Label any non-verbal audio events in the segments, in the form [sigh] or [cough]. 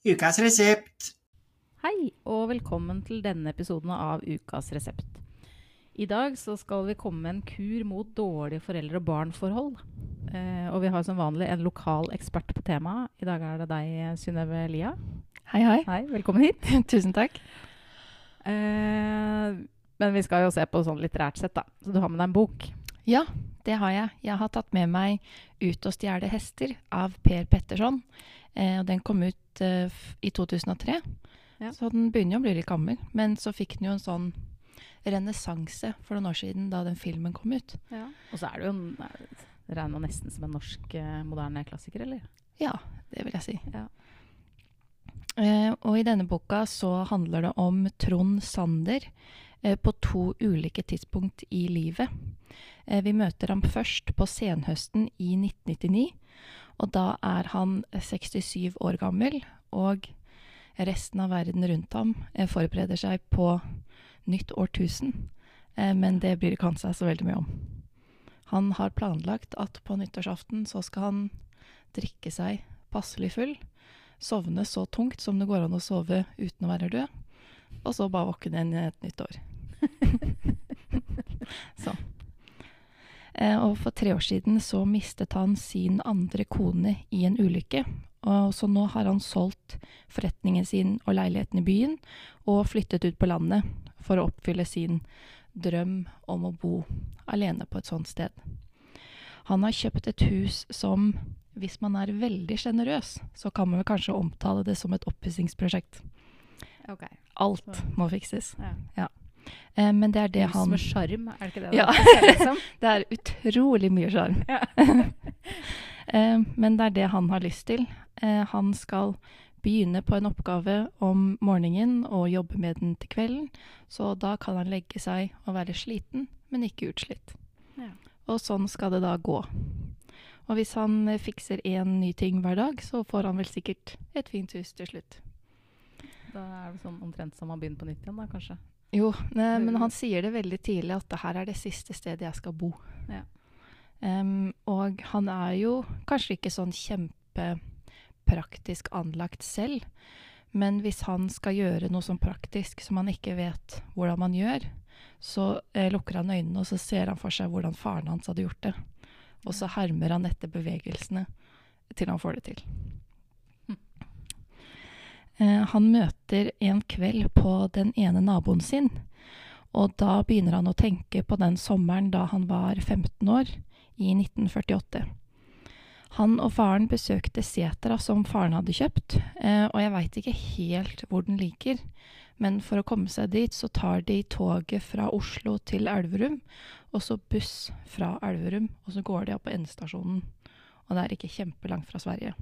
Ukas resept. Hei, og velkommen til denne episoden av Ukas resept. I dag så skal vi komme med en kur mot dårlige foreldre- og barnforhold. Eh, og vi har som vanlig en lokal ekspert på temaet. I dag er det deg, Synnøve Lia. Hei, hei. Hei, velkommen hit. [laughs] Tusen takk. Eh, men vi skal jo se på sånn litterært sett, da. Så du har med deg en bok. Ja, det har jeg. Jeg har tatt med meg 'Ut og stjele hester' av Per Petterson. Eh, og den kom ut eh, i 2003, Ja. så den begynner jo å bli litt gammel. Men så fikk den jo en sånn renessanse for noen år siden da den filmen kom ut. Og så er det jo en, er- regna nesten som en norsk eh, moderne klassiker, eller? Ja, det vil jeg si. Ja. Eh, og i denne boka så handler det om Trond Sander eh, på to ulike tidspunkt i livet. Eh, vi møter ham først på senhøsten i 1999, og da er han 67 år gammel, og resten av verden rundt ham eh, forbereder seg på nytt årtusen. Eh, men det bryr ikke han seg så veldig mye om. Han har planlagt at på nyttårsaften så skal han drikke seg passelig full, sovne så tungt som det går an å sove uten å være død, og så bare våkne igjen i et nytt år. [laughs] sånn. Eh, og for tre år siden så mistet han sin andre kone i en ulykke, og så nå har han solgt forretningen sin og leiligheten i byen og flyttet ut på landet for å oppfylle sin drøm om å bo alene på et sånt sted. Han har kjøpt et hus som, hvis man er veldig sjenerøs, så kan man vel kanskje omtale det som et oppussingsprosjekt. Ok. Alt må fikses. Ja. Eh, men det er det han med sjarm, er det ikke det? Ja. det er [laughs] utrolig mye sjarm. Ja. [laughs] Eh, men det er det han har lyst til. Eh, han skal begynne på en oppgave om morgenen og jobbe med den til kvelden. Så da kan han legge seg og være sliten, men ikke utslitt. Ja. Og sånn skal det da gå. Og hvis han eh, fikser én ny ting hver dag, så får han vel sikkert et fint hus til slutt. Da er det sånn omtrent som han begynner på nytt igjen, da, kanskje. Jo, ne, men han sier det veldig tidlig at det her er det siste stedet jeg skal bo. Ja. Um, og han er jo kanskje ikke sånn kjempepraktisk anlagt selv, men hvis han skal gjøre noe sånn praktisk som han ikke vet hvordan man gjør, så eh, lukker han øynene og så ser han for seg hvordan faren hans hadde gjort det. Og så hermer han etter bevegelsene til han får det til. Eh, han møter en kveld på den ene naboen sin, og da begynner han å tenke på den sommeren da han var 15 år, i 1948. Han og faren besøkte setra som faren hadde kjøpt, eh, og jeg veit ikke helt hvor den ligger, men for å komme seg dit så tar de toget fra Oslo til Elverum, og så buss fra Elverum, og så går de opp på endestasjonen. Og det er ikke kjempelangt fra Sverige.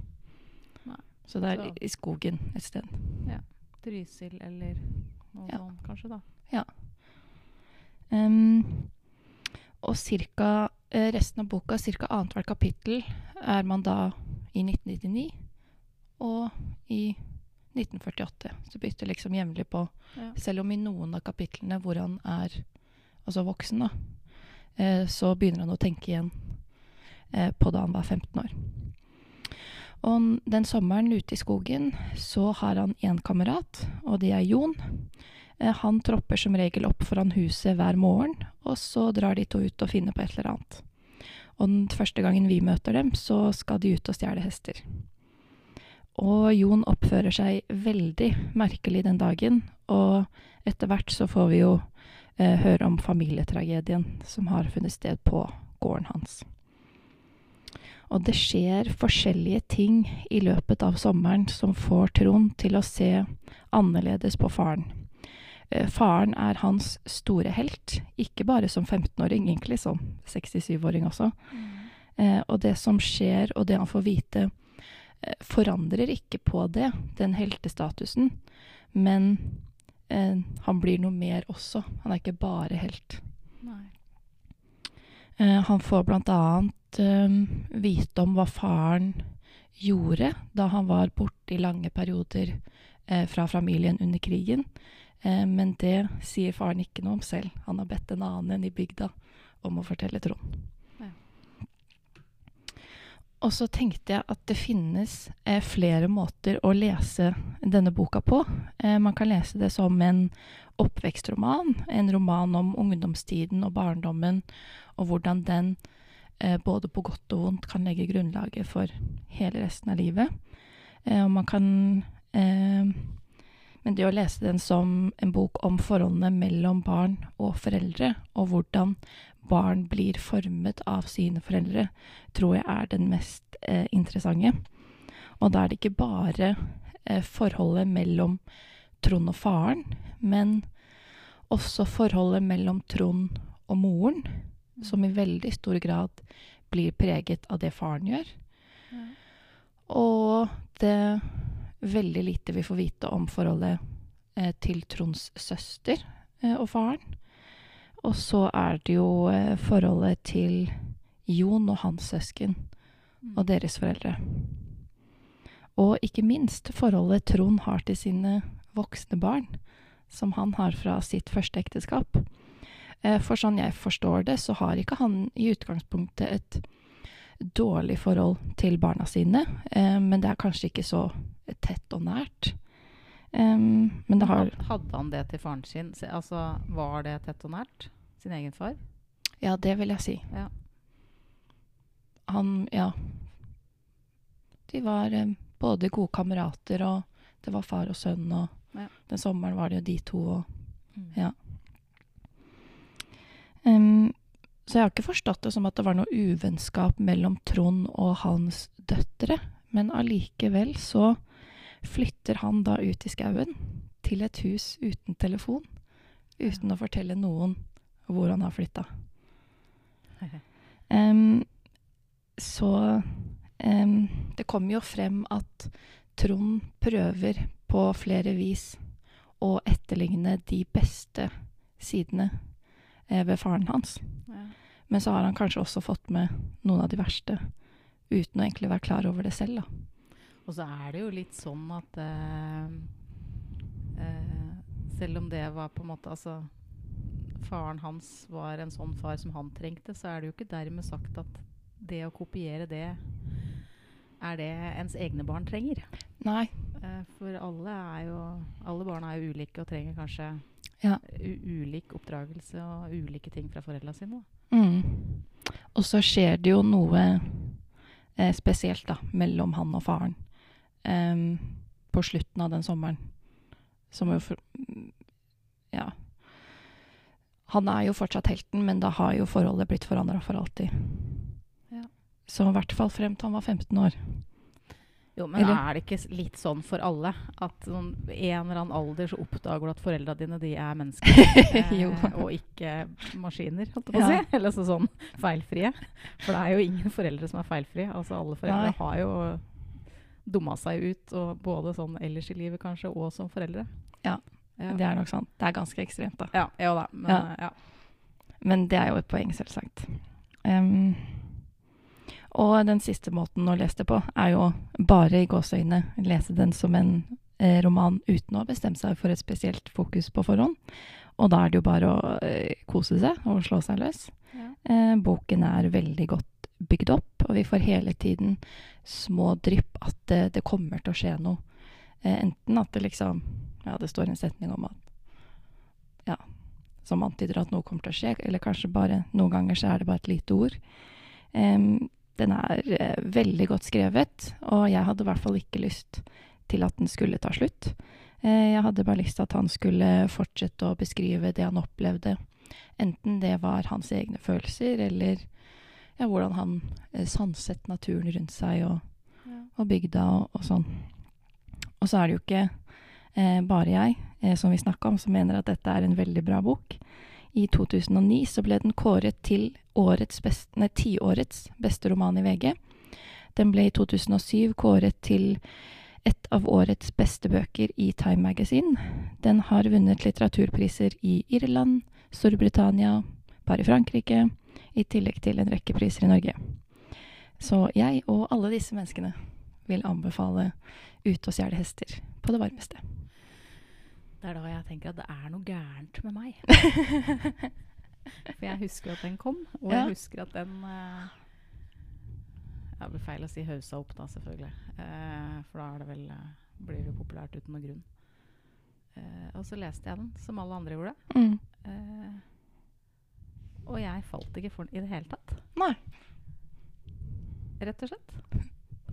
Så det er Så- i- skogen et sted. Ja. Trysil eller noe Ja. sånt, kanskje, da. Um, og cirka, eh, resten av boka, ca. annethvert kapittel, er man da i 1999 og i 1948. Så bytter liksom jevnlig på. Ja. Selv om i noen av kapitlene hvor han er altså voksen, da, eh, så begynner han å tenke igjen eh, på da han var 15 år. Og den sommeren ute i skogen så har han én kamerat, og det er Jon. Eh, Han tropper som regel opp foran huset hver morgen, og så drar de to ut og finner på et eller annet. Og den første gangen vi møter dem, så skal de ut og stjele hester. Og Jon oppfører seg veldig merkelig den dagen, og etter hvert så får vi jo eh, høre om familietragedien som har funnet sted på gården hans. Og det skjer forskjellige ting i løpet av sommeren som får Trond til å se annerledes på faren. Eh, Faren er hans store helt, ikke bare som 15-åring, egentlig som 67-åring også. Eh, og det som skjer, og det han får vite, eh, forandrer ikke på det, den heltestatusen, men eh, han blir noe mer også. Han er ikke bare helt. Nei. Eh, han får annet eh, vite om hva faren gjorde da han var borte i lange perioder eh, fra familien under krigen. Eh, men det sier faren ikke noe om selv. Han har bedt en annen i bygda om å fortelle Trond. Og så tenkte jeg at det finnes eh, flere måter å lese denne boka på. Eh, man kan lese det som en oppvekstroman, en roman om ungdomstiden og barndommen, og hvordan den eh, både på godt og vondt kan legge grunnlaget for hele resten av livet. Eh, og man kan eh, Men det å lese den som en bok om forholdene mellom barn og foreldre, og hvordan barn blir formet av sine foreldre, tror jeg er den mest eh, interessante. Og da er det ikke bare eh, forholdet mellom Trond og faren, men også forholdet mellom Trond og moren, som i veldig stor grad blir preget av det faren gjør. Ja. Og det veldig lite vi får vite om forholdet eh, til Tronds søster eh, og faren. Og så er det jo eh, forholdet til Jon og hans søsken Mm. og deres foreldre. Og ikke minst forholdet Trond har til sine voksne barn, som han har fra sitt første ekteskap. Eh, For sånn jeg forstår det, så har ikke han i utgangspunktet et dårlig forhold til barna sine, eh, men det er kanskje ikke så tett og nært. Men det har Hadde han det til faren sin? Altså, Var det tett og nært? Sin egen far? Ja, det vil jeg si. Ja. Han, ja. De var eh, både gode kamerater, og det var far og sønn, og Ja. den sommeren var det jo de to, og Mm. Ja. Em, så jeg har ikke forstått det som at det var noe uvennskap mellom Trond og hans døtre, men allikevel så flytter han da ut i skauen til et hus uten telefon, uten å fortelle noen hvor han har flytta. [laughs] Um, så um, det kommer jo frem at Trond prøver på flere vis å etterligne de beste sidene ved faren hans. Ja. Men så har han kanskje også fått med noen av de verste, uten å egentlig være klar over det selv. Da. Og så er det jo litt sånn at eh, eh, Selv om det var på en måte Altså Faren hans var en sånn far som han trengte, så er det jo ikke dermed sagt at det å kopiere det er det ens egne barn trenger. Nei. Eh, for alle er jo Alle barn er jo ulike og trenger kanskje Ja. ulik oppdragelse og ulike ting fra foreldra sine. Mm. Og så skjer det jo noe eh, spesielt da, mellom han og faren em, på slutten av den sommeren. Som jo for, Ja. Han er jo fortsatt helten, men da har jo forholdet blitt forandra for alltid. Ja. Så i hvert fall frem til han var 15 år. Jo, men Eller? er det ikke litt sånn for alle? At sånn, i en eller annen alder så oppdager du at foreldra dine de er mennesker, [laughs] eh, og ikke maskiner, holdt jeg på å Ja. [laughs] Eller så sånn feilfrie. For det er jo ingen foreldre som er feilfrie. Altså alle foreldre Nei. har jo dumma seg ut, og både sånn ellers i livet kanskje, og som foreldre. Ja, Ja, Det er nok sant. Det er ganske ekstremt, da. ja, jo da. Men, Ja. Men det er jo et poeng, selvsagt. Em, og den siste måten å lese det på, er jo bare i gåseøyne lese den som en eh, roman uten å ha bestemt seg for et spesielt fokus på forhånd. Og da er det jo bare å eh, kose seg og slå seg løs. Ja. Eh, boken er veldig godt bygd opp, og vi får hele tiden små drypp at det, det kommer til å skje noe. Enten at det liksom Ja, det står en setning om at Ja, som antyder at noe kommer til å skje, eller kanskje bare noen ganger så er det bare et lite ord. Em, den er eh, veldig godt skrevet, og jeg hadde i hvert fall ikke lyst til at den skulle ta slutt. Eh, jeg hadde bare lyst til at han skulle fortsette å beskrive det han opplevde, enten det var hans egne følelser, eller ja, hvordan han eh, sanset naturen rundt seg og, Ja. og bygda og, og sånn. Og så er det jo ikke eh, bare jeg eh, som vi snakka om, som mener at dette er en veldig bra bok. I 2009 så ble den kåret til årets best, nei, tiårets beste roman i VG. Den ble i 2007 kåret til et av årets beste bøker i Time Magazine. Den har vunnet litteraturpriser i Irland, Storbritannia, bare i Frankrike, i tillegg til en rekke priser i Norge. Så jeg og alle disse menneskene vil anbefale Ute og stjele hester på det varmeste. Det er da jeg tenker at det er noe gærent med meg. [laughs] For jeg husker at den kom, og Ja. jeg husker at den eh, Det blir feil å si hausa opp, da, selvfølgelig. Uh, for da er det vel, uh, blir det populært uten noen grunn. Uh, og så leste jeg den, som alle andre gjorde. Mm. Og jeg falt ikke for den i det hele tatt. Nei. Rett og slett.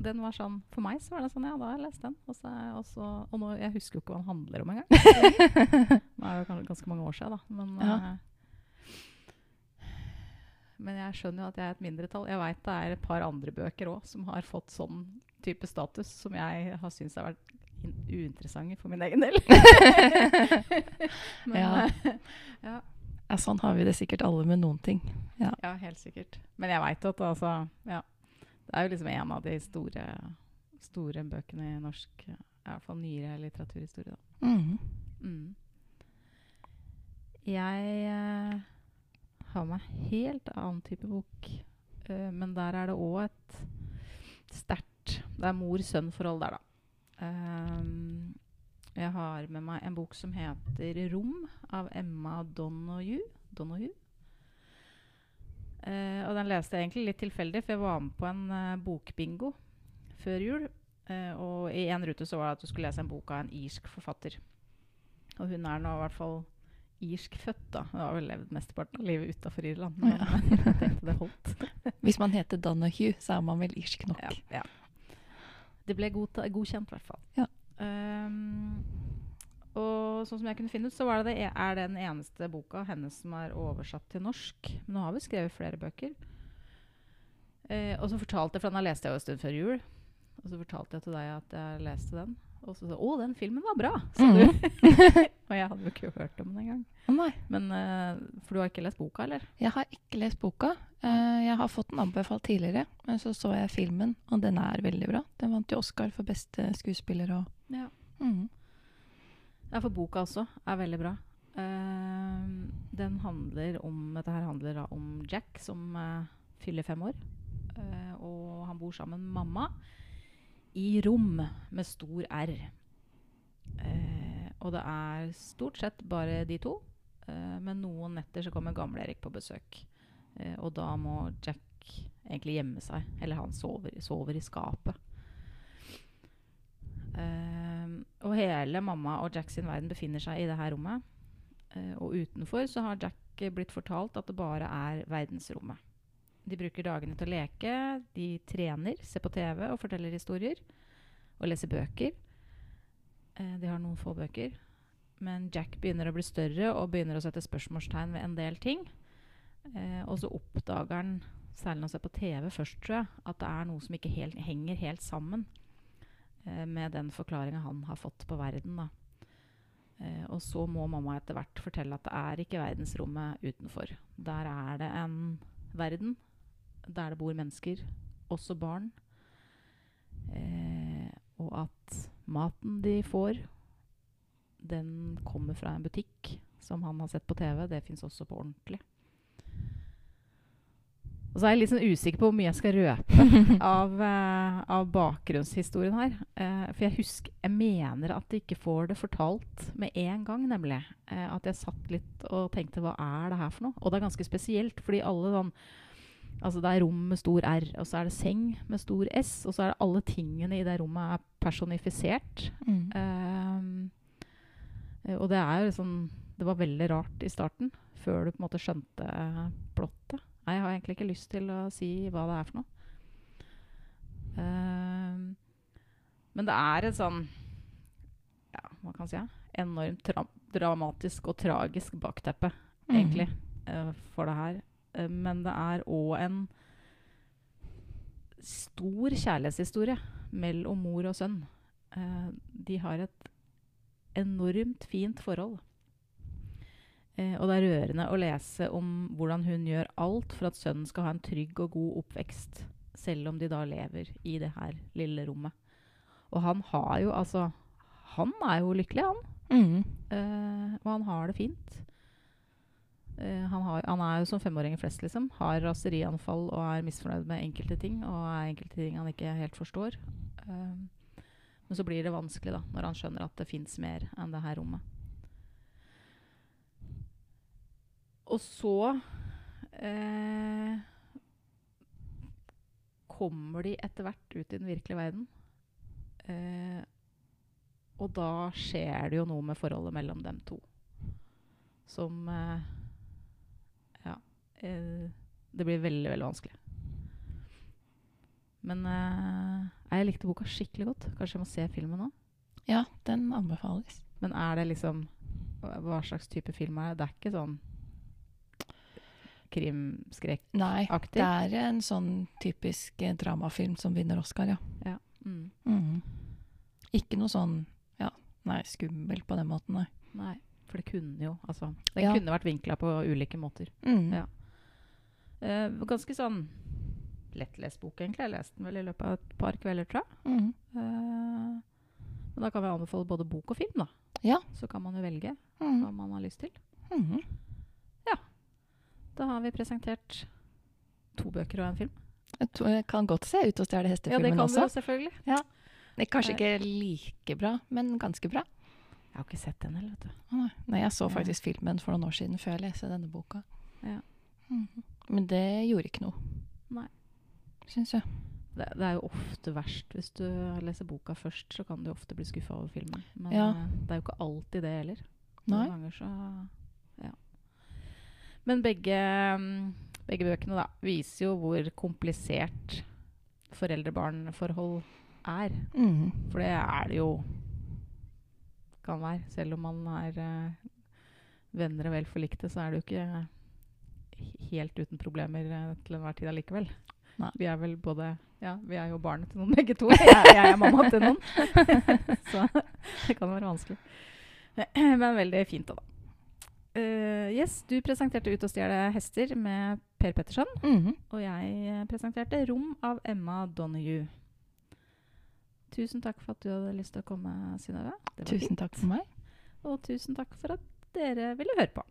Den var sånn, For meg så var det sånn, ja, da har jeg lest den. Og, så, jeg også, og nå, jeg husker jo ikke hva den handler om engang. [laughs] det er jo ganske mange år siden, da. Men, Ja. uh, men jeg skjønner jo at jeg er et mindretall. Jeg veit det er et par andre bøker òg som har fått sånn type status, som jeg har syntes har vært in- uinteressante for min egen del. [laughs] men, Ja. eh, ja. Ja, sånn har vi det sikkert alle med noen ting. Ja. Ja, helt sikkert. Men jeg veit at altså Ja. Det er jo liksom en av de store, store bøkene i norsk I hvert fall nyere litteraturhistorie, da. Mm. Mm. Jeg uh, har med helt annen type bok. uh, men der er det òg et sterkt Det er mor-sønn-forhold der, da. Um, jeg har med meg en bok som heter 'Rom' av Emma Donoghue. Donoghue. Eh, og den leste jeg egentlig litt tilfeldig, for jeg var med på en eh, bokbingo før jul. Eh, og i en rute så var det at du skulle lese en bok av en irsk forfatter. Og hun er nå i hvert fall irsk født, da. Hun har vel levd mesteparten av livet utafor Irland. Men Ja. [laughs] jeg tenkte det holdt. [laughs] Hvis man heter Donahue, så er man vel irsk nok. Ja, ja. Det ble godkjent, i hvert fall. Ja. Sånn som jeg kunne finne ut, så var det, det er den eneste boka hennes som er oversatt til norsk. Men nå har vi skrevet flere bøker. Eh, og så fortalte jeg, for den har lest jeg jo en stund før jul, og så fortalte jeg til deg at jeg leste den. Og så sa du 'Å, den filmen var bra', sa mm. du. [laughs] og jeg hadde jo ikke hørt om den engang. Oh, Men, uh, for du har ikke lest boka, eller? jeg har ikke lest boka. Uh, jeg har fått den anbefalt tidligere, men så så jeg filmen, og den er veldig bra. Den vant jo Oscar for beste skuespiller og Ja. Mhm. Ja, for boka også er veldig bra. Uh, den handler om Dette her handler da om Jack som uh, fyller fem år. Uh, og han bor sammen med mamma i rom med stor R. Eh, og det er stort sett bare de to. men noen netter så kommer Gamle-Erik på besøk. Og da må Jack egentlig gjemme seg. Eller han sover, sover i skapet. Ehm, og hele mamma og Jack sin verden befinner seg i det her rommet. Uh, og utenfor så har Jack eh, blitt fortalt at det bare er verdensrommet. De bruker dagene til å leke, de trener, ser på TV og forteller historier. Og leser bøker. Uh, de har noen få bøker. Men Jack begynner å bli større og begynner å sette spørsmålstegn ved en del ting. Uh, og så oppdager han, særlig når han ser på TV først, tror jeg, at det er noe som ikke helt, henger helt sammen med den forklaringa han har fått på verden. Da. Eh, og så må mamma etter hvert fortelle at det er ikke verdensrommet utenfor. Der er det en verden der det bor mennesker, også barn. Eh, og at maten de får, den kommer fra en butikk som han har sett på TV. Det fins også på ordentlig. Og så er jeg litt sånn usikker på hvor mye jeg skal røpe [laughs] av, uh, av bakgrunnshistorien her. Uh, for jeg husker Jeg mener at jeg ikke får det fortalt med en gang, nemlig. Uh, at jeg satt litt og tenkte hva er det her for noe? Og det er ganske spesielt, fordi alle sånn Altså det er rom med stor R, og så er det seng med stor S, og så er det alle tingene i det rommet er personifisert. Mm. Og det er jo liksom Det var veldig rart i starten, før du på en måte skjønte plottet. Nei, jeg har egentlig ikke lyst til å si hva det er for noe. Uh, men det er et sånn Ja, hva kan man si? Enormt dramatisk og tragisk bakteppe, egentlig, uh, for det her. Uh, men det er òg en stor kjærlighetshistorie mellom mor og sønn. Eh, de har et enormt fint forhold. Eh, og det er rørende å lese om hvordan hun gjør alt for at sønnen skal ha en trygg og god oppvekst, selv om de da lever i det her lille rommet. Og han har jo altså Han er jo lykkelig, han. Mm. Eh, og han har det fint. Eh, han, har, han er jo som femåringer flest, liksom. Har raserianfall og er misfornøyd med enkelte ting. Og er enkelte ting han ikke helt forstår. Eh, men så blir det vanskelig da, når han skjønner at det fins mer enn det her rommet. Og så eh, kommer de etter hvert ut i den virkelige verden. Eh, og da skjer det jo noe med forholdet mellom dem to. Som eh, Ja. Eh, det blir veldig, veldig vanskelig. Men eh, jeg likte boka skikkelig godt. Kanskje jeg må se filmen nå? Ja, den anbefales. Men er det liksom Hva slags type film er det? Det er ikke sånn krimskrekk Nei, det er en sånn typisk eh, dramafilm som vinner Oscar, ja. Mm. Mm. Ikke noe sånn ja, nei, skummel på den måten, nei. Nei, for det kunne jo Altså, Det Ja. kunne vært vinkla på ulike måter. Mm. Ja. Eh, ganske sånn lettlest bok, egentlig. Jeg leste den vel i løpet av et par kvelder, tror jeg. Mm. Eh, men da kan vi anbefale både bok og film, da. Ja. Så kan man jo velge mm. hva man har lyst til. Mhm. Da har vi presentert to bøker og en film. Det kan godt se ut å stjele Ja, det hestefilmen kan også. det selvfølgelig. Det er kanskje ikke like bra, men ganske bra. Jeg har ikke sett den heller, vet du. Nei, Nei, jeg så Ja. faktisk filmen for noen år siden før jeg leste denne boka. Ja. Mhm. Men det gjorde ikke noe. Nei. Syns jeg. Det, det er jo ofte verst. Hvis du leser boka først, så kan du ofte bli skuffa over filmen. Men Ja. eh, det er jo ikke alltid det heller. Nei. Noen ganger så Ja. Men begge, mm, begge bøkene da, viser jo hvor komplisert foreldre-barn-forhold er. Mm. For det er det jo kan være. Selv om man er uh, venner og vel forlikte, så er det jo ikke helt uten problemer uh, til enhver tid allikevel. Nei. Vi er vel både Ja, vi er jo barnet til noen begge to. [laughs] Jeg, jeg er mamma til noen. [laughs] så det kan være vanskelig. [clears throat] Men veldig fint, da. Eh, yes, du presenterte 'Ut og stjele hester' med Per Petterson. Mhm. Og jeg eh, presenterte 'Rom' av Emma Donoghue. Tusen takk for at du hadde lyst til å komme, Synnøve. Tusen fint. Takk for meg. Og tusen takk for at dere ville høre på.